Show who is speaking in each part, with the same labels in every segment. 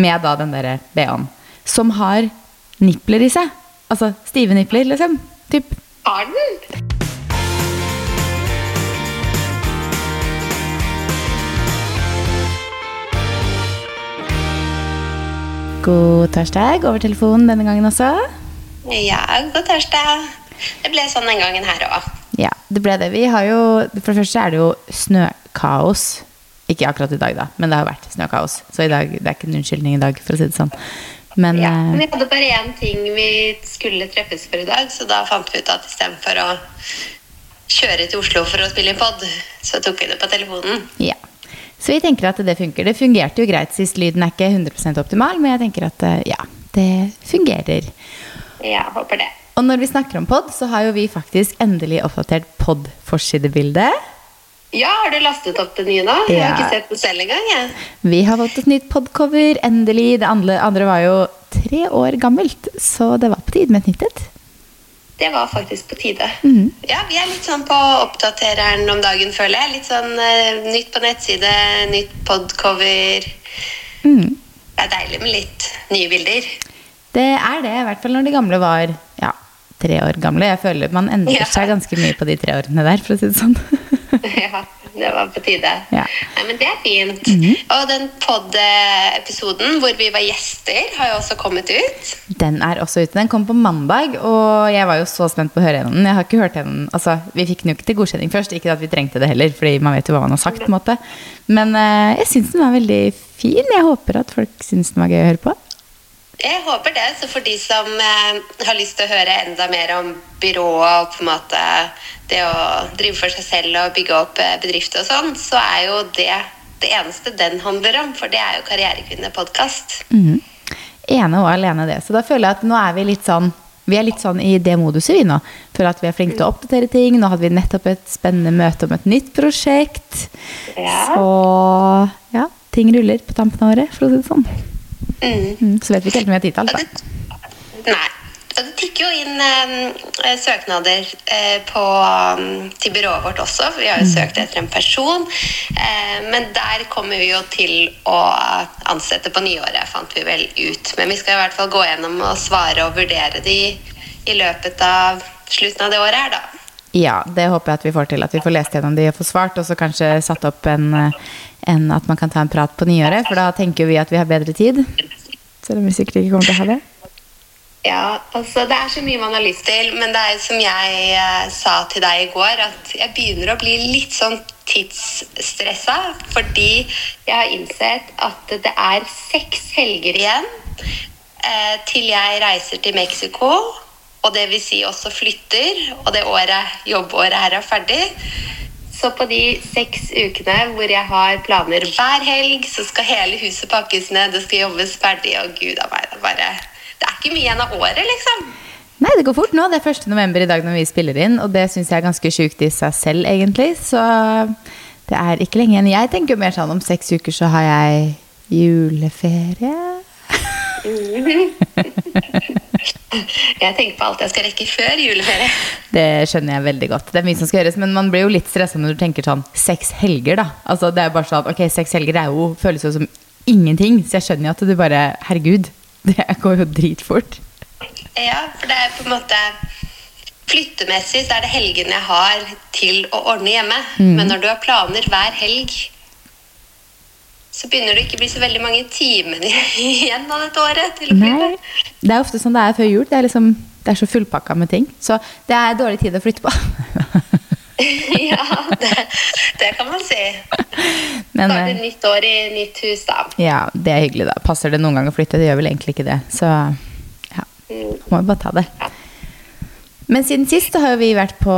Speaker 1: med da den derre BH-en, som har nipler i seg. Altså stive nipler, liksom. Typ.
Speaker 2: Har den?
Speaker 1: God torsdag over telefonen denne gangen også.
Speaker 2: Ja, god torsdag. Det ble sånn den gangen her òg.
Speaker 1: Ja, det ble det. Vi har jo For det første er det jo snøkaos. Ikke akkurat i dag, da, men det har vært snøkaos. Så i dag, det er ikke en unnskyldning i dag, for å si det sånn. Men
Speaker 2: Ja,
Speaker 1: eh,
Speaker 2: men vi hadde bare én ting vi skulle treffes for i dag, så da fant vi ut at istedenfor å kjøre til Oslo for å spille inn pod, så tok vi det på telefonen.
Speaker 1: ja. Så vi tenker at det funker. Det fungerte jo greit sist. Lyden er ikke 100% optimal, men jeg tenker at eh, ja, det fungerer.
Speaker 2: Ja, håper det.
Speaker 1: Og når vi snakker om pod, så har jo vi faktisk endelig oppdatert pod-forsidebildet.
Speaker 2: Ja, har du lastet opp det nye nå? Jeg har ikke sett det selv engang. Ja.
Speaker 1: Vi har fått et nytt podcover, endelig. Det andre, andre var jo tre år gammelt, så det var på tide med et nytt et.
Speaker 2: Det var faktisk på tide.
Speaker 1: Mm.
Speaker 2: Ja, vi er litt sånn på oppdatereren om dagen, føler jeg. Litt sånn uh, nytt på nettside, nytt podcover.
Speaker 1: Mm.
Speaker 2: Det er deilig med litt nye bilder.
Speaker 1: Det er det, i hvert fall når de gamle var ja, tre år gamle. Jeg føler man endrer
Speaker 2: Ja.
Speaker 1: seg ganske mye på de tre årene der, for å si det sånn.
Speaker 2: ja, det var på tide.
Speaker 1: Ja.
Speaker 2: Nei, men det er fint. Og den pod-episoden hvor vi var gjester, har jo også kommet ut.
Speaker 1: Den er også ute. Den kom på mandag, og jeg var jo så spent på å høre den. Jeg har ikke hørt den. Altså, vi fikk den jo ikke til godkjenning først. Ikke at vi trengte det heller, fordi man vet jo hva man har sagt. på en måte. Men uh, jeg syns den var veldig fin. Jeg håper at folk syns den var gøy å høre på.
Speaker 2: Jeg håper det. Så for de som eh, har lyst til å høre enda mer om byrået og på en måte det å drive for seg selv og bygge opp eh, bedrifter og sånn, så er jo det det eneste den handler om. For det er jo Karrierekvinne-podkast.
Speaker 1: Mhm. Ene og alene det. Så da føler jeg at nå er vi litt sånn vi er litt sånn i det moduset vi nå. Føler at vi er flinke til å oppdatere ting. Nå hadde vi nettopp et spennende møte om et nytt prosjekt.
Speaker 2: Ja.
Speaker 1: Så ja, ting ruller på tampen av året, for å si det sånn.
Speaker 2: Mm.
Speaker 1: Mm, så vet vi ikke helt om vi har tid til alt, da.
Speaker 2: nei. Og det tikker jo inn eh, søknader eh, på, um, til byrået vårt også. Vi har jo søkt etter en person. Eh, men der kommer vi jo til å ansette på nyåret, fant vi vel ut. Men vi skal i hvert fall gå gjennom og svare og vurdere de i løpet av slutten av det året her, da.
Speaker 1: Ja, det håper jeg at vi får til. At vi får lest gjennom de og får svart, og så kanskje satt opp en, eh, en at man kan ta en prat på nyåret. For da tenker vi at vi har bedre tid. Selv om vi sikkert ikke kommer til å ha det.
Speaker 2: Ja, altså det er så mye man har lyst til, men det er som jeg eh, sa til deg i går, at jeg begynner å bli litt sånn tidsstressa, fordi jeg har innsett at det er seks helger igjen eh, til jeg reiser til Mexico, og det vil si også flytter, og det året, jobbåret her er ferdig. Så på de seks ukene hvor jeg har planer hver helg, så skal hele huset pakkes ned, det skal jobbes ferdig, og gud a meg, det er bare Det er ikke mye igjen av året, liksom.
Speaker 1: Nei, det går fort nå. Det er 1. november i dag når vi spiller inn, og det syns jeg er ganske sjukt i seg selv, egentlig. Så det er ikke lenge igjen. Jeg tenker jo mer sånn om seks uker så har jeg juleferie.
Speaker 2: Jeg tenker på alt jeg skal rekke før juleferie.
Speaker 1: Det skjønner jeg veldig godt. Det er mye som skal gjøres, men man blir jo litt stressa når du tenker sånn seks helger, da. Altså det er jo bare sånn, ok, seks helger er jo, føles jo som ingenting, så jeg skjønner jo at du bare Herregud, det går jo dritfort.
Speaker 2: Ja, for det er på en måte Flyttemessig så er det helgene jeg har til å ordne hjemme. Men når du har planer hver helg, så begynner det ikke å bli så veldig mange timene igjen av dette året til å
Speaker 1: Nei, det er ofte sånn det er før jul. Det er liksom det er så fullpakka med ting. Så det er dårlig tid å flytte på.
Speaker 2: ja, det, det kan man si.
Speaker 1: Men
Speaker 2: Starte
Speaker 1: eh,
Speaker 2: nytt år i nytt hus, da.
Speaker 1: ja, det er hyggelig, da. Passer det noen gang å flytte? Det gjør vel egentlig ikke det. Så ja, må jo bare ta det. Men siden sist har vi vært på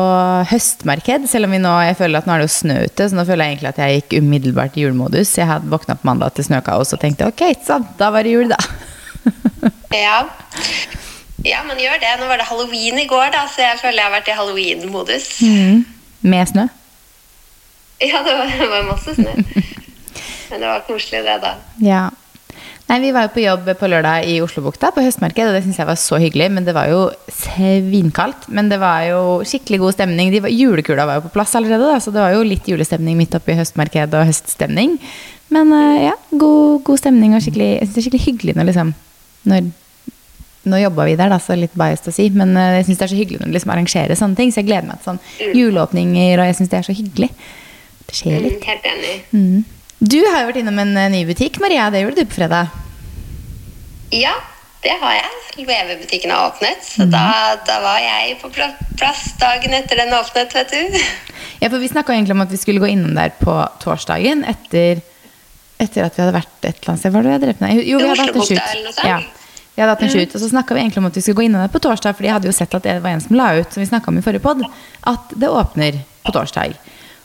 Speaker 1: høstmarked, selv om vi nå, jeg føler at nå er det jo snø ute, så nå føler jeg egentlig at jeg gikk umiddelbart i julemodus. Jeg hadde våkna på mandag til snøkaos og tenkte ok, så da var det jul, da.
Speaker 2: Ja. ja, man gjør det. Nå var det halloween i går, da, så jeg føler jeg har vært i halloween-modus.
Speaker 1: Mm. Med snø.
Speaker 2: Ja, det var, det var masse snø. Men det var koselig, det, da.
Speaker 1: Ja. Nei, Vi var jo på jobb på lørdag i Oslobukta på høstmarked, og det syns jeg var så hyggelig. Men det var jo svinkaldt. Men det var jo skikkelig god stemning. De var, julekula var jo på plass allerede, da, så det var jo litt julestemning midt oppi høstmarked og høststemning. Men eh, ja, god, god stemning og skikkelig, jeg synes det er skikkelig hyggelig når liksom når, Nå jobba vi der, da, så litt biased å si, men eh, jeg syns det er så hyggelig når de liksom arrangerer sånne ting. Så jeg gleder meg til sånn juleåpninger, og jeg syns det er så hyggelig. Det skjer
Speaker 2: Mm,
Speaker 1: litt.
Speaker 2: helt enig.
Speaker 1: Du har jo vært innom en eh, ny butikk, Maria. Det gjorde du på fredag.
Speaker 2: Ja, det har jeg. Loewe-butikken har åpnet, så da, da var jeg på plass dagen etter den åpnet, vet du.
Speaker 1: Ja, for Vi snakka egentlig om at vi skulle gå innom der på torsdagen etter, etter at vi hadde vært et eller annet sted. Var det jeg drept meg? Jo, vi hadde hatt en shoot. Ja, vi hadde hatt en shoot, Og så snakka vi egentlig om at vi skulle gå innom der på torsdag, for jeg hadde jo sett at det var en som la ut, som vi snakket om i forrige pod, at det åpner på torsdag.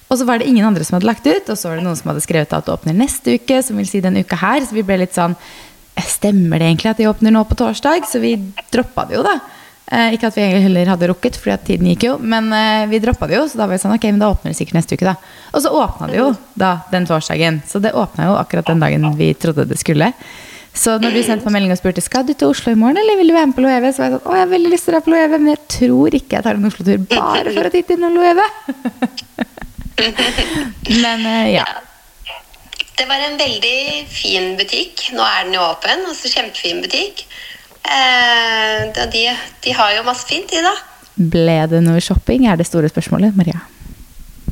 Speaker 1: Og så var det ingen andre som hadde lagt ut, og så var det noen som hadde skrevet at det åpner neste uke, som vil si den uka her. Så vi ble litt sånn Stemmer det egentlig at de åpner nå på torsdag? Så vi droppa det jo, da. Eh, ikke at vi egentlig heller hadde rukket, fordi at tiden gikk jo, men eh, vi droppa det jo. Så da var vi sånn, ok, men da åpner det sikkert neste uke, da. Og så åpna det jo da den torsdagen. Så det åpna jo akkurat den dagen vi trodde det skulle. Så når du sendte meg melding og spurte skal du til Oslo i morgen, eller vil du være med på Loeve, så var jeg sånn, å, jeg har veldig lyst til å dra på Loeve, men jeg tror ikke jeg tar en Oslo-tur bare for å titte innom Loewe. men eh, ja.
Speaker 2: Det var en veldig fin butikk. Nå er den jo åpen. Også kjempefin butikk. Eh, de, de har jo masse fint, de, da.
Speaker 1: Ble det noe shopping, er det store spørsmålet, Maria.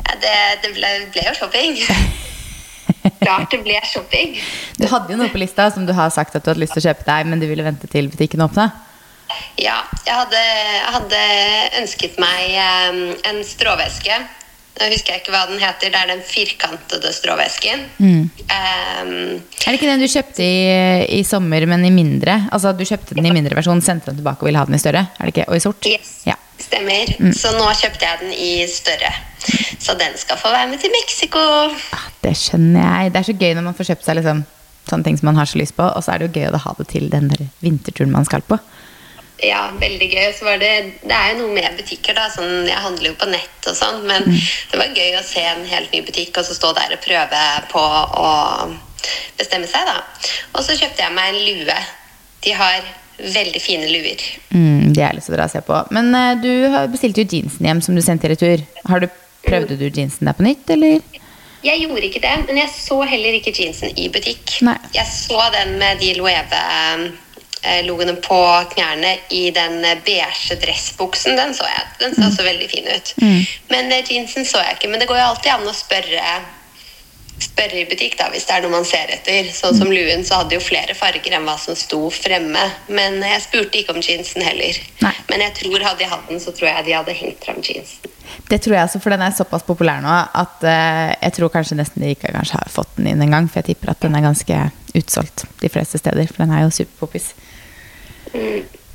Speaker 2: Ja, det det ble, ble jo shopping. Klart det ble shopping.
Speaker 1: Du hadde jo noe på lista som du har sagt at du hadde lyst til å kjøpe deg, men du ville vente til butikken åpna.
Speaker 2: Ja, jeg hadde, jeg hadde ønsket meg eh, en stråvæske. Nå husker jeg ikke hva den heter. Det er den firkantede stråvæsken. Eh,
Speaker 1: Er det ikke den du kjøpte i, i sommer, men i mindre? Altså du kjøpte den i mindre versjon, sendte den tilbake og ville ha den i større? Er det ikke? Og i sort?
Speaker 2: yes,
Speaker 1: Ja.
Speaker 2: stemmer. Så nå kjøpte jeg den i større. Så den skal få være med til Mexico.
Speaker 1: Ah, Det skjønner jeg. Det er så gøy når man får kjøpt seg liksom, sånne ting som man har så lyst på, og så er det jo gøy å ha det til den der vinterturen man skal på.
Speaker 2: Ja, veldig gøy. Så var det, det er jo noe med butikker, da. Sånn, jeg handler jo på nett og sånn, men det var gøy å se en helt ny butikk og så stå der og prøve på å bestemme seg, da. Og så kjøpte jeg meg en lue. De har veldig fine luer.
Speaker 1: Mm, det er litt så bra å se på. Men uh, du bestilte jo jeansen hjem som du sendte i retur. Har du, prøvde du jeansen der på nytt, eller?
Speaker 2: Jeg gjorde ikke det, men jeg så heller ikke jeansen i butikk.
Speaker 1: Nei.
Speaker 2: Jeg så den med de Loewe-logoene på knærne i den beige dressbuksen. Den så jeg. Den så så veldig fin ut. Men eh, jeansen så jeg ikke. Men det går jo alltid an å spørre spørre i butikk da, hvis det er noe man ser etter. Sånn som luen så hadde jo flere farger enn hva som sto fremme. Men jeg spurte ikke om jeansen heller.
Speaker 1: Nei.
Speaker 2: Men jeg tror hadde jeg hatt den, så tror jeg de hadde hengt fram jeansen.
Speaker 1: Det tror jeg også, for den er såpass populær nå at uh, jeg tror kanskje nesten de ikke har fått den inn engang. For jeg tipper at den er ganske utsolgt de fleste steder, for den er jo superpoppis.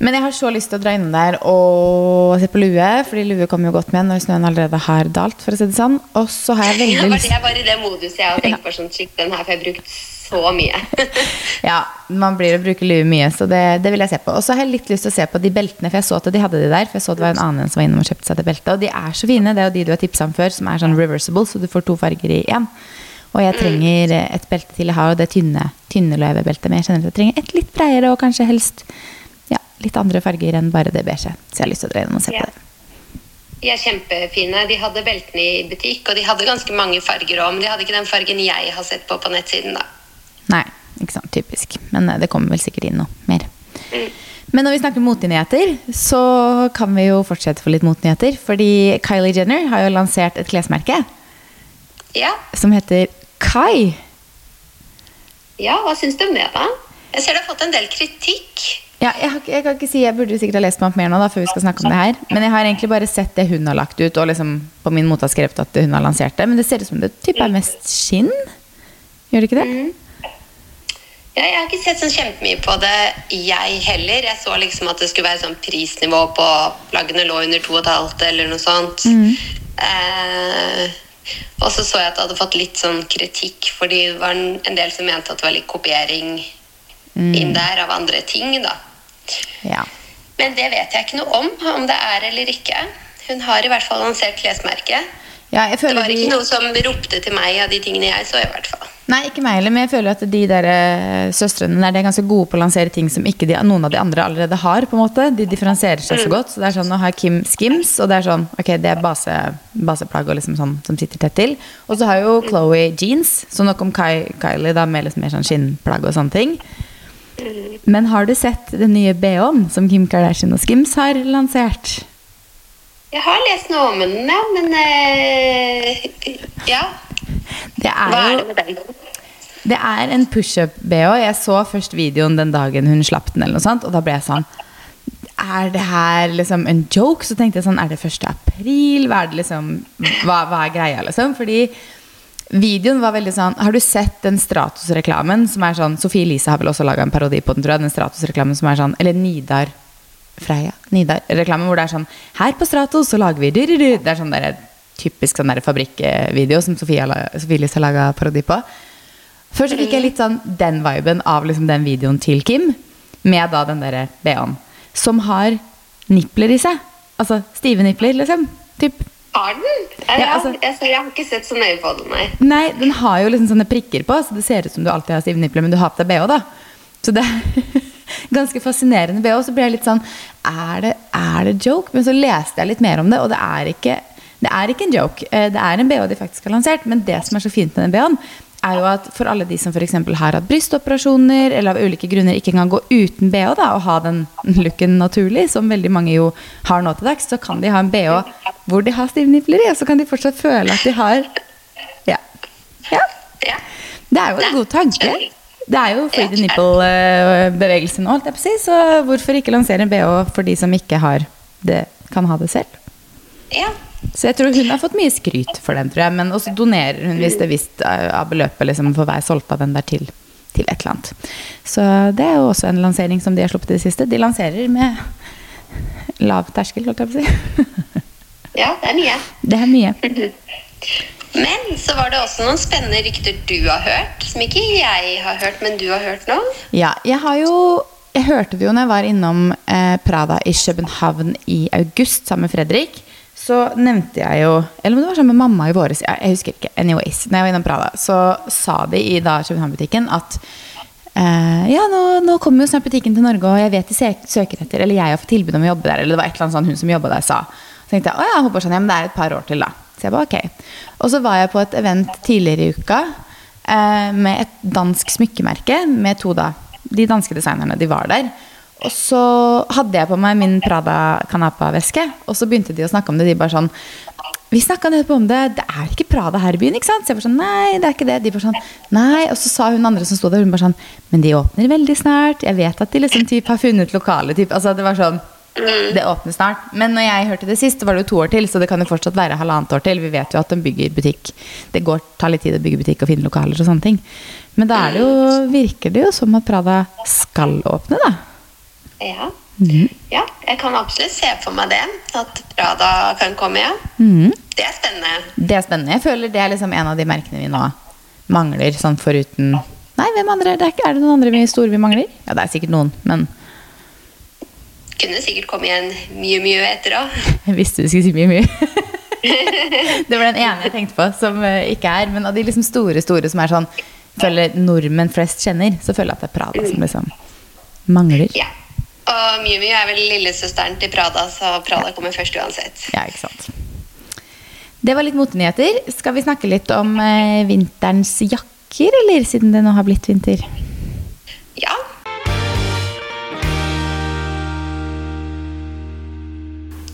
Speaker 1: Men jeg har så lyst til å dra innom der og se på lue, fordi lue kommer jo godt med når snøen allerede har dalt, for å si det sånn. Og så har jeg veldig lyst
Speaker 2: det er var i det moduset jeg har tenkt på sånn, shit, den her får jeg brukt så mye.
Speaker 1: Ja, man blir å bruke lue mye, så det, det vil jeg se på. Og så har jeg litt lyst til å se på de beltene, for jeg så at de hadde de der. For jeg så det var en annen som var innom og kjøpte seg det beltet. Og de er så fine. Det er jo de du har tipsa om før, som er sånn reversible, så du får to farger i én. Og jeg trenger et belte til. Jeg har jo det tynne, tynne løvebeltet, men jeg kjenner at jeg trenger et litt bredere og kanskje helst ja, litt andre farger enn bare det beige. Så jeg har lyst til å dra innom og se
Speaker 2: Ja.
Speaker 1: på det.
Speaker 2: De er kjempefine. De hadde beltene i butikk, og de hadde ganske mange farger òg, men de hadde ikke den fargen jeg har sett på på nettsiden, da.
Speaker 1: Nei, ikke sant. Typisk. Men eh, det kommer vel sikkert inn noe mer. Men når vi snakker motenyheter, så kan vi jo fortsette for litt motenyheter. Fordi Kylie Jenner har jo lansert et klesmerke
Speaker 2: Ja,
Speaker 1: som heter Kai.
Speaker 2: ja hva syns du om det, da? Jeg ser du har fått en del kritikk.
Speaker 1: Ja, jeg, har, jeg kan ikke si, jeg burde sikkert ha lest meg opp mer nå da, før vi skal snakke om det her. Men jeg har egentlig bare sett det hun har lagt ut, og liksom på min måte har skrevet at hun har lansert det. Men det ser ut som det type er mest skinn. Gjør det ikke det?
Speaker 2: Ja, jeg har ikke sett sånn kjempemye på det, jeg heller. Jeg så liksom at det skulle være sånn prisnivå på plaggene lå under 2,5 eller noe sånt. Eh, og så så jeg at det hadde fått litt sånn kritikk, fordi det var en del som mente at det var litt kopiering inn der av andre ting, da.
Speaker 1: Ja.
Speaker 2: Men det vet jeg ikke noe om, om det er eller ikke. Hun har i hvert fall lansert klesmerket.
Speaker 1: ja jeg
Speaker 2: Det
Speaker 1: var
Speaker 2: var
Speaker 1: de...
Speaker 2: ikke noe som ropte til meg av de tingene jeg så, i hvert fall.
Speaker 1: Nei, ikke meg heller, men jeg føler at de der eh, søstrene der, de er ganske gode på å lansere ting som ikke de, noen av de andre allerede har. på en måte. De differensierer seg så
Speaker 2: Mm.
Speaker 1: godt. så det er sånn, Nå har Kim Skims, og det er sånn, ok, det er base, baseplagg og liksom sånn, som sitter tett til. Og så har jo Chloé jeans, så nok om Ky Kylie da, med litt mer sånn skinnplagg og sånne ting. Men har du sett den nye BH-en som Kim Kardashian og Skims har lansert?
Speaker 2: Jeg har lest noe om den, ja, men eh, Ja.
Speaker 1: Det er
Speaker 2: Hva er
Speaker 1: jo
Speaker 2: det med den?
Speaker 1: Det er en pushup-BH. Jeg så først videoen den dagen hun slapp den, eller noe sånt, og da ble jeg sånn Er det her liksom en joke? Så tenkte jeg sånn Er det 1. april? Hva er det liksom Hva, hva er greia, liksom? Fordi videoen var veldig sånn Har du sett den Stratos-reklamen som er sånn Sofie Elise har vel også laga en parodi på den, tror jeg. Den Stratos-reklamen som er sånn Eller Nidar Freia. Nidar-reklamen hvor det er sånn Her på Stratos så lager vi du-du-du». Det er sånn der, typisk sånn fabrikkvideo som Sofie, Sofie Elise har laga parodi på. Først så fikk jeg litt sånn den viben av liksom den videoen til Kim, med da den derre BH-en, som har nipler i seg. Altså stive nipler, liksom. Typ.
Speaker 2: Har den? Ja,
Speaker 1: Ja, altså-
Speaker 2: jeg, jeg har ikke sett så nøye på den, nei.
Speaker 1: Nei, den har jo liksom sånne prikker på, så det ser ut som du alltid har stive nipler, men du har på deg BH, da. Så det er ganske fascinerende BH. Så ble jeg litt sånn er det, er det joke? Men så leste jeg litt mer om det, og det er ikke, det er ikke en joke. Eh, Det er en BH de faktisk har lansert, men det som er så fint med den BH-en, er jo at for alle de som f.eks. har hatt brystoperasjoner, eller av ulike grunner ikke kan gå uten BH da, og ha den looken naturlig, som veldig mange jo har nå til dags, så kan de ha en BH hvor de har stive nipler i, og så kan de fortsatt føle at de har Ja. ja. Det er jo en god tanke. Det er jo free the nipple-bevegelse nå, jeg på si, så hvorfor ikke lansere en BH for de som ikke har det, kan ha det selv?
Speaker 2: ja.
Speaker 1: Så jeg tror hun har fått mye skryt for den, tror jeg, men også donerer hun hvis det er visst eh, av beløpet liksom, for hver solgt av den der til, til et eller annet. Så det er jo også en lansering som de har sluppet i det siste. De lanserer med lav terskel, holdt jeg på å si.
Speaker 2: ja, det er mye.
Speaker 1: Det er mye.
Speaker 2: Men så var det også noen spennende rykter du har hørt, som ikke jeg har hørt, men du har hørt nå.
Speaker 1: Ja, jeg har jo Jeg hørte det jo når jeg var innom eh, Prada i København i august sammen med Fredrik. Så nevnte jeg jo Eller om det var sammen med mamma i våres. Jeg, husker ikke. Anyways. Når jeg var innom Prada, så sa de i da København-butikken at eh, ja, nå, nå kommer jo snart butikken til Norge, og jeg vet de søker etter Eller jeg har fått tilbud om å jobbe der, eller det var et eller annet sånn hun som jobba der, sa. Så tenkte jeg å ja, håper sånn, ja, men det er et par år til, da. Så jeg bare ok. Og så var jeg på et event tidligere i uka eh, med et dansk smykkemerke med to da De danske designerne, de var der. Og så hadde jeg på meg min Prada Canapa-veske, og så begynte de å snakke om det. De bare sånn Vi snakka nettopp om det, det er ikke Prada her i byen, ikke sant? Så jeg var sånn Nei, det er ikke det. De bare sånn Nei. Og så sa hun andre som sto der, hun bare sånn Men de åpner veldig snart. Jeg vet at de liksom typ har funnet lokale typ. Altså det var sånn det åpner snart. Men når jeg hørte det sist, var det jo to år til, så det kan jo fortsatt være halvannet år til. Vi vet jo at de bygger butikk. Det går, tar litt tid å bygge butikk og finne lokaler og sånne ting. Men da er det jo, virker det jo som at Prada skal åpne, da.
Speaker 2: Ja.
Speaker 1: Mm.
Speaker 2: ja, jeg kan absolutt se for meg det. At Prada kan komme, ja.
Speaker 1: Mm.
Speaker 2: Det er spennende.
Speaker 1: Det er spennende. Jeg føler det er liksom en av de merkene vi nå mangler, sånn foruten Nei, hvem andre? Det er, ikke, er det noen andre vi store vi mangler? Ja, det er sikkert noen, men
Speaker 2: Kunne sikkert komme igjen mye, mye etter òg.
Speaker 1: jeg visste du skulle si mye, mye. det var den ene jeg tenkte på, som eh, ikke er. Men av de liksom store, store som er sånn føler nordmenn flest kjenner, så føler jeg at det er Prada som liksom mangler.
Speaker 2: Ja. Og Miu Miu er vel lillesøsteren til Prada, så Prada kommer først uansett.
Speaker 1: Ja, ikke sant. Det var litt motenyheter. Skal vi snakke litt om eh, vinterens jakker, eller siden det nå har blitt vinter?
Speaker 2: Ja.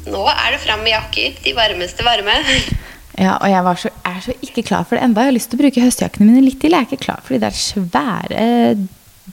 Speaker 2: Nå er det fram med jakker. De varmeste varme.
Speaker 1: Ja, og jeg var så, er så ikke klar for det enda. Jeg har lyst til å bruke høstjakkene mine litt til. Jeg er ikke klar for de der svære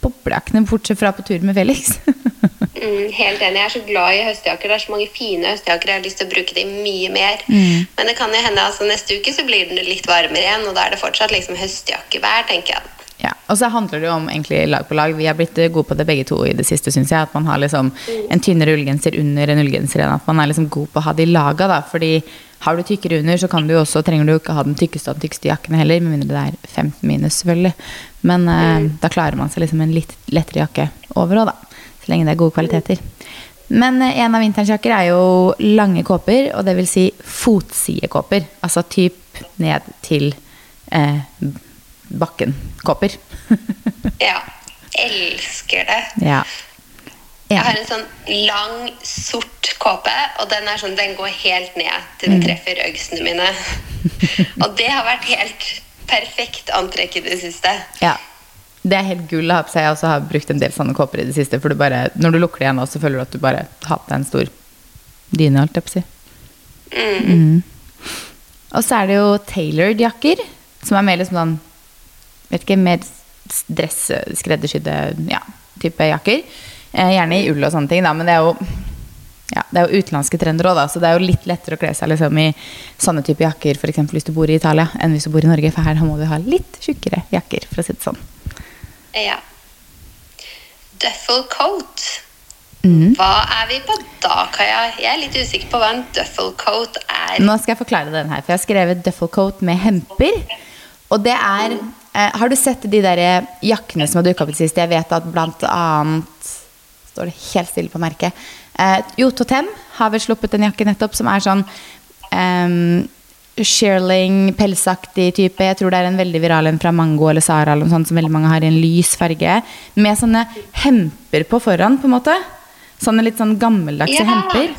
Speaker 1: boblejakkene, bortsett fra på tur med Felix.
Speaker 2: Mm, helt enig. Jeg er så glad i høstjakker. Det er så mange fine høstjakker. Jeg har lyst til å bruke dem mye mer.
Speaker 1: Mm.
Speaker 2: Men det kan jo hende altså neste uke så blir det litt varmere igjen, og da er det fortsatt liksom høstjakkevær, tenker jeg.
Speaker 1: Ja, og så handler det jo om egentlig lag på lag. Vi har blitt eh, gode på det begge to i det siste, syns jeg. At man har liksom en tynnere ullgenser under en ullgenser enn at man er liksom god på å ha de laga, da. Fordi har du tykkere under, så kan du også, trenger du jo ikke ha den tykkeste av de tykkeste jakkene heller, med mindre det er 15 minus, selvfølgelig. Men eh, da klarer man seg liksom en litt lettere jakke over òg, da. Så lenge det er gode kvaliteter. Men eh, en av vinterens jakker er jo lange kåper, og det vil si fotsidekåper. Altså typ ned til eh, bakken-kåper.
Speaker 2: Ja. Elsker det.
Speaker 1: ja.
Speaker 2: Jeg har en sånn lang, sort kåpe, og den, sånn, den går helt ned til den treffer øgsene mine. og det har vært helt perfekt antrekk i det siste.
Speaker 1: Ja. Det er helt gull å ha på seg. Jeg også har brukt en del sånne kåper i det siste. For du bare, når du lukker det igjen, så føler du at du bare har på deg en stor dyne. holdt jeg på å si. Mm. Og så er det jo tailored jakker, som er mer liksom sånn Vet ikke, mer dress, skreddersydde ja, type jakker. Eh, gjerne i ull og sånne ting, da, men det er jo ja, det er jo utenlandske trender òg, så det er jo litt lettere å kle seg liksom, i sånne type jakker for eksempel hvis du bor i Italia, enn hvis du bor i Norge. For her må du ha litt tjukkere jakker, for å si det sånn.
Speaker 2: Ja. Duffel coat.
Speaker 1: Mm.
Speaker 2: Hva er vi på da, Kaja? Jeg er litt usikker på hva en duffel coat er.
Speaker 1: Nå skal jeg forklare den her, for jeg har skrevet duffel coat med hemper. Og det er eh, Har du sett de der jakkene som har dukka opp i det siste? Jeg vet at blant annet Står det helt stille på merket. Eh, jo, Totem har vel sluppet en jakke nettopp som er sånn um, shearling, pelsaktig type. Jeg tror det er en veldig viral en fra Mango eller Sara eller noe sånt, som veldig mange har i en lys farge. Med sånne hemper på foran, på en måte. Sånne litt sånn gammeldagse
Speaker 2: Ja.
Speaker 1: hemper.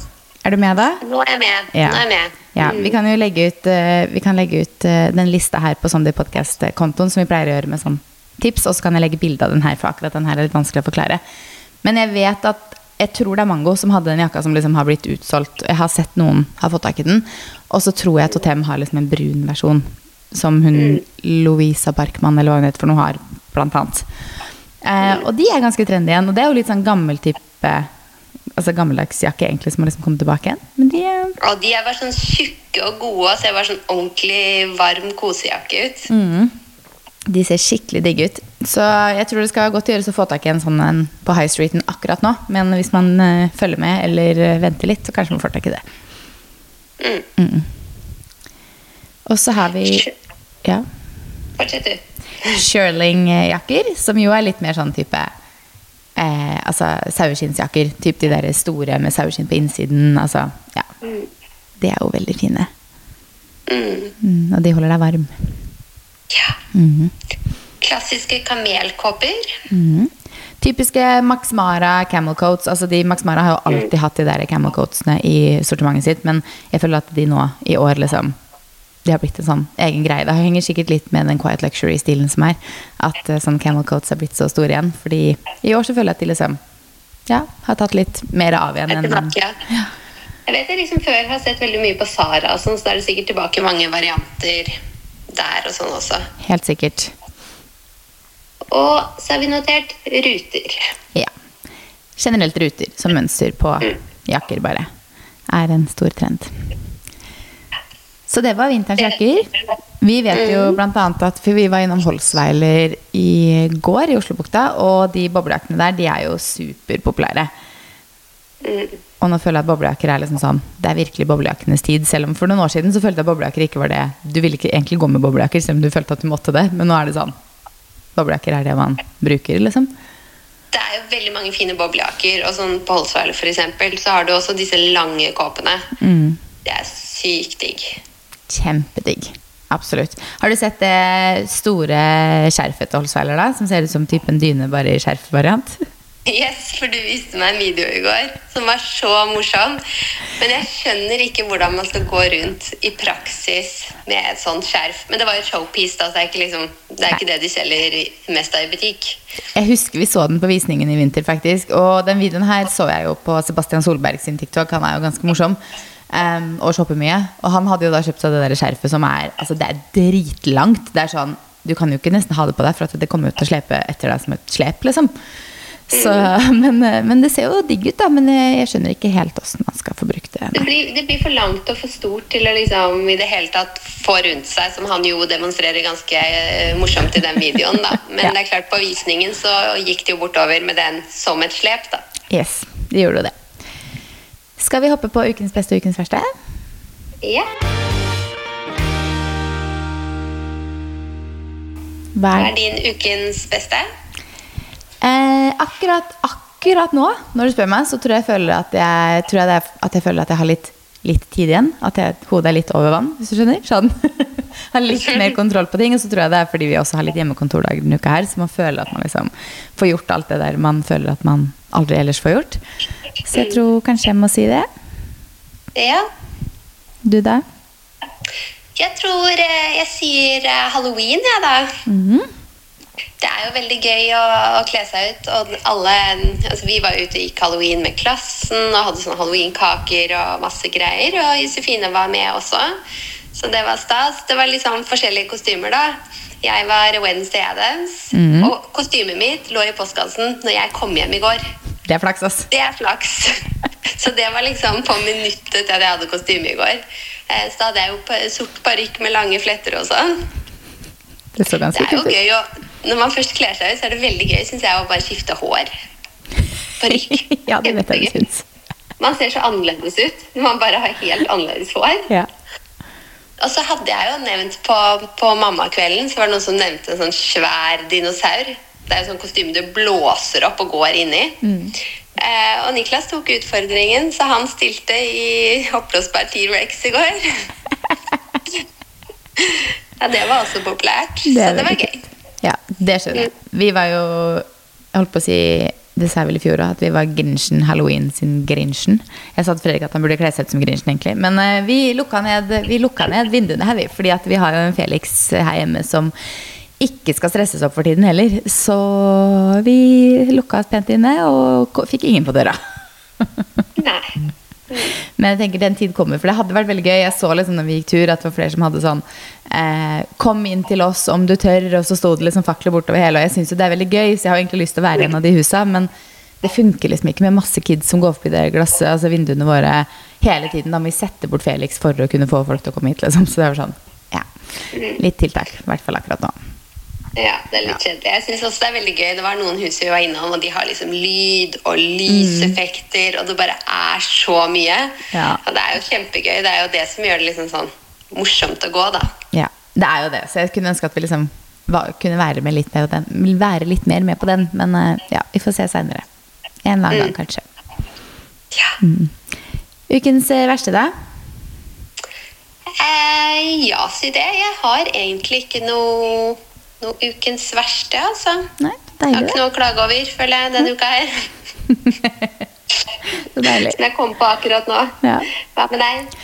Speaker 1: Er du med da?
Speaker 2: Nå er jeg med.
Speaker 1: Ja.
Speaker 2: Er jeg med.
Speaker 1: Ja, vi kan jo legge ut, uh, vi kan legge ut uh, den lista her på Sunday Podcast-kontoen, som vi pleier å gjøre med sånn tips, og så kan jeg legge bilde av den her, for akkurat den her er litt vanskelig å forklare. Men jeg vet at jeg tror det er Mango som hadde den jakka som liksom har blitt utsolgt. Jeg har sett noen har fått tak i den. Og så tror jeg Totem har liksom en brun versjon, som hun Louisa Parkman eller hva hun heter for noe, har, blant annet. Eh, og de er ganske trendy igjen, og det er jo litt sånn gammel type Altså gammeldags jakke egentlig som har liksom kommet tilbake igjen. Men de er
Speaker 2: Ja, de er bare sånn tjukke og gode og ser bare sånn ordentlig varm kosejakke ut.
Speaker 1: Mm. De ser skikkelig digge ut. Så jeg tror det skal godt gjøres å få tak i en sånn en på High Streeten akkurat nå. Men hvis man eh, følger med eller eh, venter litt, så kanskje man får tak i det. Mm. Og så har vi ja,
Speaker 2: Fortsett, du.
Speaker 1: Shirling-jakker, som jo er litt mer sånn type eh, Altså saueskinnsjakker. Typ de der store med saueskinn på innsiden. Altså, ja. De er jo veldig fine.
Speaker 2: Mm.
Speaker 1: Mm, og de holder deg varm.
Speaker 2: Ja.
Speaker 1: Mhm.
Speaker 2: Klassiske kamelkåper.
Speaker 1: Mhm. Typiske Max Mara camel coats. Altså de, Max Mara har jo alltid hatt de der camel coatsene i sortimentet sitt, men jeg føler at de nå i år liksom De har blitt en sånn egen greie. Det henger sikkert litt med den quiet luxury-stilen som er. At eh, sånn camel coats er blitt så store igjen. Fordi i år så føler jeg at de liksom ja, har tatt litt mer av igjen. Enn
Speaker 2: tilbake. Jeg vet jeg liksom før har sett veldig mye på Sara, sånn, så da er det sikkert tilbake mange varianter der og sånn også.
Speaker 1: Helt sikkert.
Speaker 2: Og så har vi notert ruter.
Speaker 1: Ja. Generelt ruter som mønster på jakker, bare. Er en stor trend. Så det var vinterens jakker. Vi vet jo blant annet at For vi var innom Holsweiler i går i Oslobukta, og de boblejakkene der, de er jo superpopulære. Og nå føler jeg at boblejakker er liksom sånn Det er virkelig boblejakkenes tid. Selv om for noen år siden så følte jeg at boblejakker ikke var det Du ville ikke egentlig gå med boblejakker selv om du følte at du måtte det, men nå er det sånn Boblejakker er det man bruker, liksom.
Speaker 2: Det er jo veldig mange fine boblejakker, og sånn på Holsweiler for eksempel, så har du også disse lange kåpene.
Speaker 1: Mm.
Speaker 2: Det er sykt digg.
Speaker 1: Kjempedigg. Absolutt. Har du sett det store skjerfet til Holsweiler, da? Som ser ut som typen dyne, bare i skjerfvariant?
Speaker 2: Yes, for du viste meg en video i går som var så morsom. Men jeg skjønner ikke hvordan man skal gå rundt i praksis med et sånt skjerf. Men det var jo showpiece, da, så det er ikke, liksom, det, er ikke det de selger mest av i butikk.
Speaker 1: Jeg husker vi så den på visningen i vinter, faktisk. Og den videoen her så jeg jo på Sebastian Solberg sin TikTok. Han er jo ganske morsom. Um, og shopper mye. Og han hadde jo da kjøpt seg det der skjerfet som er Altså, det er dritlangt. Det er sånn Du kan jo ikke nesten ha det på deg, for at det kommer jo til å slepe etter deg som et slep, liksom. Så, men, eh, men det ser jo digg ut, da. Men jeg, skjønner ikke helt åssen man skal få brukt det.
Speaker 2: Det blir, det blir for langt og for stort til å liksom i det hele tatt få rundt seg, som han jo demonstrerer ganske eh, morsomt i den videoen, da. Men
Speaker 1: Ja.
Speaker 2: det er klart, på visningen så gikk det jo bortover med den som et slep, da.
Speaker 1: Yes, det gjorde jo det. Skal vi hoppe på ukens beste og ukens verste?
Speaker 2: Ja.
Speaker 1: Hva er
Speaker 2: din ukens beste?
Speaker 1: Eh, akkurat, akkurat nå, når du spør meg, så tror jeg, føler at jeg, tror jeg, det at jeg føler at jeg har litt, litt tid igjen. At jeg, hodet er litt over vann, hvis du skjønner. Sånn. har litt mer kontroll på ting. Og så tror jeg det er fordi vi også har litt hjemmekontordager denne uka her, så man føler at man liksom får gjort alt det der man føler at man aldri ellers får gjort. Så jeg tror kanskje jeg må si det.
Speaker 2: Ja.
Speaker 1: Du, da?
Speaker 2: Jeg tror eh, jeg sier eh, halloween, jeg, ja, da.
Speaker 1: Mm -hmm.
Speaker 2: Det er jo veldig gøy å, å kle seg ut. Og alle, altså vi var ute og gikk halloween med klassen og hadde sånne halloweenkaker og masse greier. Og Josefine var med også, så det var stas. Det var liksom forskjellige kostymer, da. Jeg var Wednesday Adams, mm. og kostymet mitt lå i postkassen når jeg kom hjem i går.
Speaker 1: Det er flaks, ass.
Speaker 2: Det er flaks. Så det var liksom på minuttet til at jeg hadde kostyme i går. Eh, så da hadde jeg jo sort parykk med lange fletter og sånn.
Speaker 1: Det, det
Speaker 2: er jo gøy å når man først kler seg ut, så er det veldig gøy synes jeg, å bare skifte hår. Parykk.
Speaker 1: ja, det vet jeg du syns.
Speaker 2: Man ser så annerledes ut når man bare har helt annerledes hår.
Speaker 1: Ja.
Speaker 2: Og så hadde jeg jo nevnt på, på mammakvelden så var det noen som nevnte en sånn svær dinosaur. Det er jo sånn kostyme du blåser opp og går inni. Mm. Eh, og Niklas tok utfordringen, så han stilte i oppblåsbar T-rex i går. ja, det var også populært. Det så det var gøy.
Speaker 1: Ja, det skjønner jeg. Vi var jo Jeg holdt på å si det sa jeg vel i fjor at vi var Grinchen, Halloween sin Grinchen. Jeg sa til Fredrik at han burde kle seg ut som Grinchen, egentlig. Men uh, vi, lukka ned, vi, lukka ned, vinduene her, vi. Fordi vi har jo en Felix her hjemme som ikke skal stresses opp for tiden heller. Så vi lukka oss pent inne og fikk ingen på døra.
Speaker 2: Nei.
Speaker 1: Men jeg tenker den tid kommer, for det hadde vært veldig gøy. Jeg så liksom når vi gikk tur, at det var flere som hadde sånn eh, Kom inn til oss om du tør, og så sto det liksom fakler bortover hele. Og jeg syns jo det er veldig gøy, så jeg har egentlig lyst til å være i en av de husa. Men det funker liksom ikke med masse kids som går forbi det glasset, altså vinduene våre hele tiden. Da må vi sette bort Felix for å kunne få folk til å komme hit, liksom. Så det var sånn, ja. Litt tiltak, i hvert fall akkurat nå.
Speaker 2: Ja, det er litt kjedelig. Jeg synes også det er veldig gøy. Det var noen hus vi var innom, og de har liksom lyd og lyseffekter, mm. og det bare er så mye. Ja. Og det er jo kjempegøy. Det er jo det som gjør det liksom sånn morsomt å gå, da.
Speaker 1: Ja, det er jo det. Så jeg kunne ønske at vi liksom var, kunne være, med litt mer den, være litt mer med på den. Men uh, ja, vi får se seinere. En eller annen mm. gang, kanskje.
Speaker 2: Ja.
Speaker 1: Mm. Ukens eh, verste, da?
Speaker 2: Eh, ja, si det. Jeg har egentlig ikke noe noe ukens verste, altså.
Speaker 1: Nei,
Speaker 2: deilig. Jeg har ikke noe å klage over, føler jeg, denne uka her.
Speaker 1: Så deilig.
Speaker 2: Som jeg kom på akkurat nå.
Speaker 1: Ja.
Speaker 2: Hva med deg?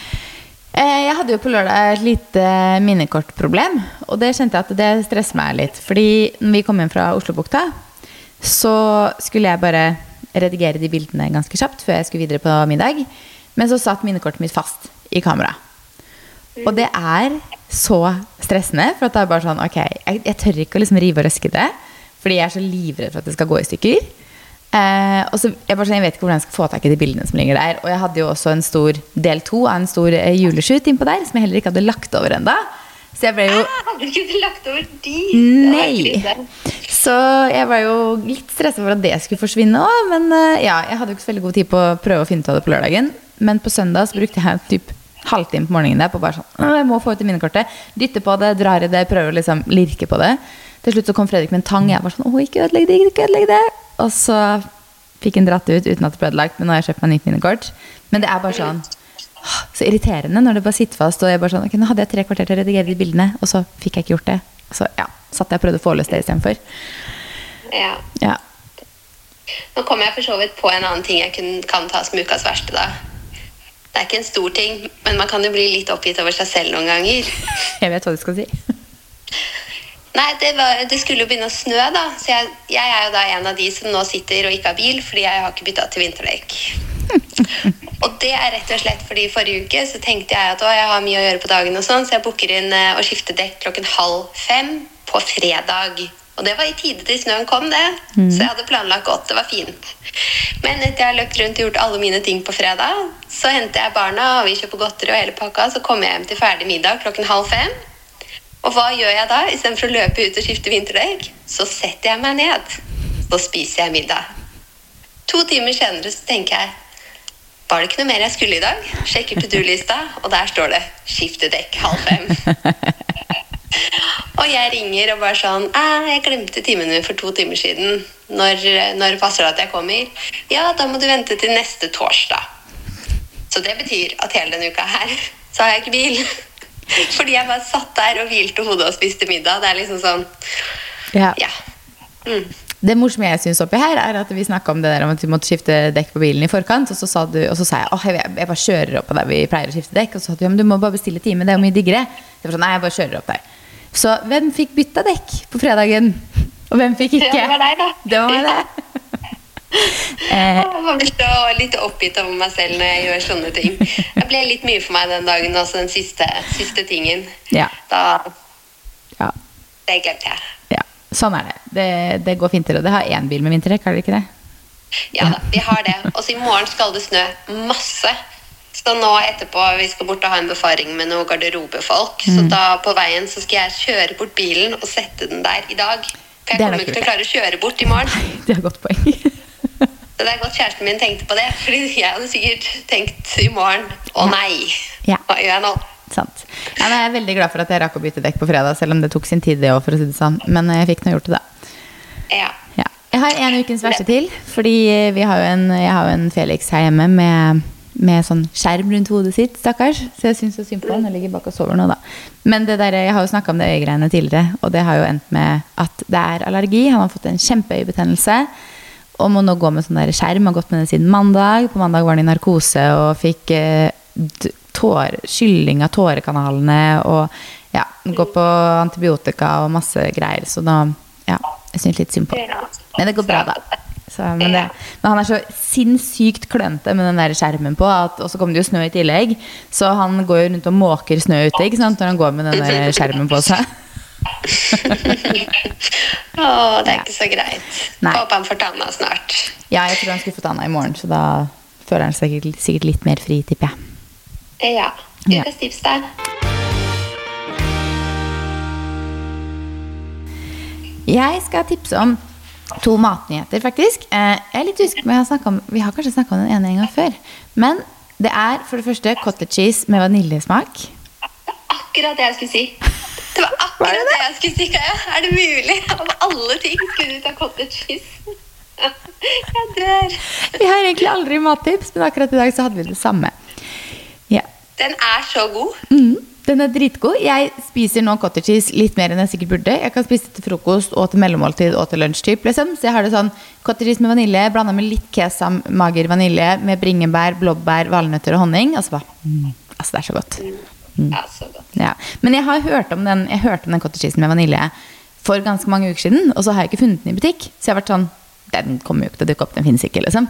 Speaker 1: Eh, jeg hadde jo på lørdag et lite minnekortproblem. Og det kjente jeg at det stresser meg litt. Fordi når vi kom hjem fra Oslobukta, så skulle jeg bare redigere de bildene ganske kjapt før jeg skulle videre på middag. Men så satt minnekortet mitt fast i kamera. Og det er så stressende. For det er bare sånn Ok, jeg, jeg tør ikke å liksom rive og røske det. Fordi jeg er så livredd for at det skal gå i stykker. Eh, og så jeg, bare sånn, jeg vet ikke hvordan jeg skal få tak i de bildene som ligger der. Og jeg hadde jo også en stor del to av en stor eh, juleshoot innpå der, som jeg heller ikke hadde lagt over ennå.
Speaker 2: Så jeg ble jo ah, Hadde du ikke lagt over de?
Speaker 1: Nei. Så jeg var jo litt stressa for at det skulle forsvinne òg. Men uh, ja, jeg hadde jo ikke så veldig god tid på å prøve å finne ut av det på lørdagen. Men på søndag så brukte jeg typ halvtime på morgenen der på bare sånn Jeg må få ut det minnekortet. Dytte på det, drar i det, prøver å liksom lirke på det. Til slutt så kom Fredrik med en tang. Jeg var sånn Å, ikke ødelegg det, ikke ødelegg det. Og så fikk han dratt det ut uten at det ble ødelagt. Men nå har jeg kjøpt meg nytt minnekort. Men det er bare sånn så irriterende når det bare sitter fast. Og jeg bare sånn, ok, Nå hadde jeg tre kvarter til å redigere de bildene, og så fikk jeg ikke gjort det. Så ja, satt jeg og prøvde å få løst det istedenfor.
Speaker 2: Ja.
Speaker 1: ja.
Speaker 2: Nå kommer jeg for så vidt på en annen ting jeg kan ta som ukas verste. da det er ikke en stor ting, men man kan jo bli litt oppgitt over seg selv noen ganger.
Speaker 1: Jeg vet hva du skal si.
Speaker 2: Nei, det, var, det, skulle jo begynne å snø, da. Så jeg, jeg, er jo da en av de som nå sitter og ikke har bil, fordi jeg har ikke bytta til vinterdekk. og det er rett og slett fordi forrige uke så tenkte jeg at å, jeg har mye å gjøre på dagen, og sånn, så jeg booker inn og å skifte dekk klokken halv fem på fredag. Og det var i tide til snøen kom, det. Mm. Så jeg hadde planlagt godt. Det var fint. Men etter jeg har løpt rundt og gjort alle mine ting på fredag, så henter jeg barna, og vi kjøper godteri og hele pakka, så kommer jeg hjem til ferdig middag klokken halv fem. Og hva gjør jeg da? Istedenfor å løpe ut og skifte vinterdekk, så setter jeg meg ned. Så spiser jeg middag. To timer senere så tenker jeg var det ikke noe mer jeg skulle i dag? Sjekker to do-lista, og der står det 'skifte dekk halv fem'. Og jeg ringer og bare sånn 'Jeg glemte timen min for to timer siden. Når, når passer det at jeg kommer?' 'Ja, da må du vente til neste torsdag.' Så det betyr at hele denne uka her så har jeg ikke bil. Fordi jeg bare satt der og hvilte hodet og spiste middag. Det er liksom sånn
Speaker 1: Ja.
Speaker 2: Ja. Mm.
Speaker 1: Det morsomme jeg syns oppi her, er at vi snakka om det der om at vi måtte skifte dekk på bilen i forkant. Og så sa, du, og så sa jeg åh, jeg, jeg bare kjører opp der vi pleier å skifte dekk. Og så sa du ja, men du må bare bestille time, det er jo mye diggere. Jeg var sånn, nei, jeg bare kjører opp der. Så hvem fikk bytta dekk på fredagen? Og hvem fikk ikke?
Speaker 2: Det var deg, da.
Speaker 1: Det var meg, det. Eh,
Speaker 2: Jeg var så litt oppgitt over meg selv når jeg gjør sånne ting. Det ble litt mye for meg den dagen, også den siste, siste tingen.
Speaker 1: ja,
Speaker 2: Da
Speaker 1: ja,
Speaker 2: Det glemte jeg.
Speaker 1: ja. Sånn er det. det. Det går fint til. Og det har én bil med vinterdekk, har det ikke det?
Speaker 2: Ja da, vi har det. Og så i morgen skal det snø masse. Så nå etterpå vi skal bort og ha en befaring med noen garderobefolk.
Speaker 1: Mm.
Speaker 2: Så da på veien så skal jeg kjøre bort bilen og sette den der i dag. For jeg kommer ikke til å klare å kjøre bort i morgen.
Speaker 1: Det er et godt poeng.
Speaker 2: Så det er godt kjæresten min tenkte på det. Fordi jeg hadde sikkert tenkt i morgen å nei,
Speaker 1: Ja.
Speaker 2: hva gjør jeg nå?
Speaker 1: Sant. Ja, jeg er veldig glad for at jeg rakk å bytte dekk på fredag, selv om det tok sin tid, det òg, for å si det sånn. Men jeg fikk nå gjort det, da.
Speaker 2: Ja.
Speaker 1: Ja. Jeg har en ukens verste til, fordi vi har en, jeg har jo en Felix her hjemme med, med sånn skjerm rundt hodet sitt, stakkars. Så jeg syns så synd på han. Han ligger bak og sover nå, da. Men det der, jeg har jo snakka om det øyegreiene tidligere, og det har jo endt med at det er allergi. Han har fått en kjempeøyebetennelse. Og må nå gå med sånn der skjerm. Har gått med det siden mandag. På mandag var han i narkose og fikk eh, tår, skylling av tårekanalene. Og ja, går på antibiotika og masse greier. Så nå Ja, jeg syns litt synd på. Men det går bra, da. Så, men, det, men han er så sinnssykt klønete med den der skjermen på, og så kom det jo snø i tillegg. Så han går jo rundt og måker snø ute ikke sant, når han går med den der skjermen på seg.
Speaker 2: Å, det er ikke så greit.
Speaker 1: Nei.
Speaker 2: Håper han får tanna snart.
Speaker 1: Ja, jeg tror han skulle få tanna i morgen, så da føler han seg sikkert, sikkert litt mer fri, tipper jeg.
Speaker 2: Ja.
Speaker 1: Ja.
Speaker 2: Ukas tips, da?
Speaker 1: Jeg skal tipse om to matnyheter, faktisk. Eh, Jeg er litt usikker på om Vi har kanskje snakka om den ene en gang før. Men det er for det første cottage cheese med vaniljesmak.
Speaker 2: Akkurat det jeg skulle si. Det var akkurat det? jeg skulle si, Kaja. Er det mulig? Av alle ting skulle du ta cottage cheese. Jeg dør.
Speaker 1: Vi har egentlig aldri mattips, men akkurat i dag så hadde vi det samme. Ja.
Speaker 2: Den er så god.
Speaker 1: Mm, den er dritgod. Jeg spiser nå cottage cheese litt mer enn jeg sikkert burde. Jeg kan spise det til frokost og til mellommåltid og til lunsj. Typ, liksom. Så jeg har det sånn cottage cheese med vanilje blanda med litt kesam, mager vanilje med bringebær, blåbær, valnøtter og honning. Altså, bare, mm, altså det er så godt.
Speaker 2: Ja, så godt.
Speaker 1: Ja. Men jeg har hørt om den, jeg hørte om den cottage cheesen med vanilje for ganske mange uker siden, og så har jeg ikke funnet den i butikk. Så jeg har vært sånn Den kommer jo ikke til å dukke opp, den finnes ikke, liksom.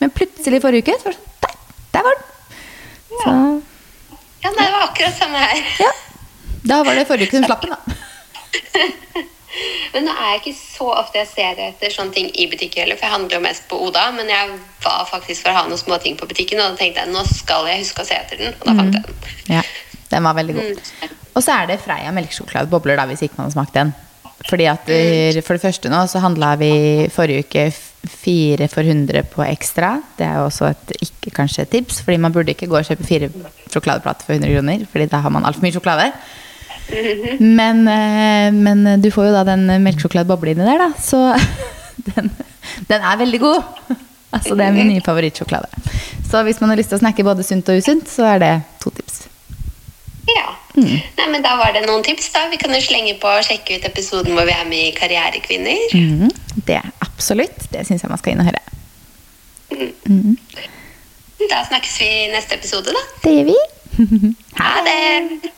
Speaker 1: Men plutselig forrige uke så var det sånn Der, der var den! Så
Speaker 2: Ja, det var akkurat samme her.
Speaker 1: ja. Da var det forrige uke hun slapp den, da.
Speaker 2: Men nå er jeg ikke så ofte jeg ser etter sånne ting i butikker heller, for jeg handler jo mest på Oda. Men jeg var faktisk for å ha noen småting på butikken, og da tenkte jeg nå skal jeg huske å se etter den. Og da fant jeg den.
Speaker 1: Ja, den var veldig god. Og så er det Freia melkesjokoladebobler, da, hvis ikke man har smakt den. Fordi at eh, For det første nå så handla vi forrige uke fire for 100 på Ekstra. Det er jo også et ikke kanskje et tips, fordi man burde ikke gå og kjøpe fire sjokoladeplater for 100 kroner, fordi da har man altfor mye sjokolade. Men, eh, men du får jo da den melkesjokoladeboble inni der, da. Så den, den er veldig god. Altså, det er min nye favorittsjokolade. Så hvis man har lyst til å snakke både sunt og usunt, så er det to tips.
Speaker 2: Ja. Nei, men da var det noen tips, da. Vi kan jo slenge på og sjekke ut episoden hvor vi er med i Karrierekvinner.
Speaker 1: Mm. Det absolutt. Det syns jeg man skal inn og høre.
Speaker 2: Da snakkes vi i neste episode, da.
Speaker 1: Det gjør vi.
Speaker 2: Ha det!